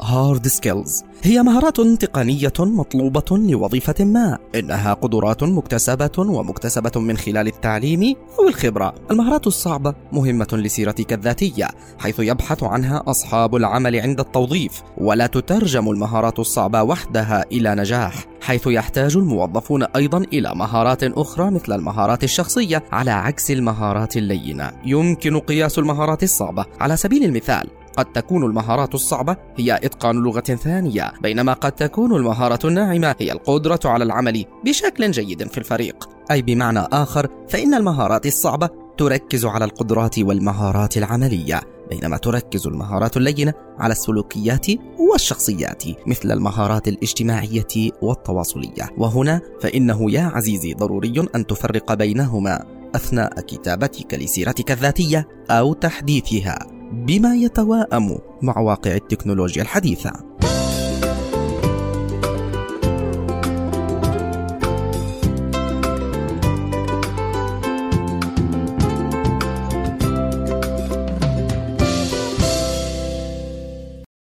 hard skills هي مهارات تقنية مطلوبة لوظيفة ما إنها قدرات مكتسبة ومكتسبة من خلال التعليم أو الخبرة. المهارات الصعبة مهمة لسيرتك الذاتية حيث يبحث عنها أصحاب العمل عند التوظيف ولا تترجم المهارات الصعبة وحدها إلى نجاح حيث يحتاج الموظفون أيضا إلى مهارات أخرى مثل المهارات الشخصية على عكس المهارات اللينة. يمكن قياس المهارات الصعبة. على سبيل المثال قد تكون المهارات الصعبة هي إتقان لغة ثانية بينما قد تكون المهارة الناعمة هي القدرة على العمل بشكل جيد في الفريق. أي بمعنى آخر فإن المهارات الصعبة تركز على القدرات والمهارات العملية بينما تركز المهارات اللينة على السلوكيات والشخصيات مثل المهارات الاجتماعية والتواصلية. وهنا فإنه يا عزيزي ضروري أن تفرق بينهما أثناء كتابتك لسيرتك الذاتية أو تحديثها. بما يتواءم مع واقع التكنولوجيا الحديثة.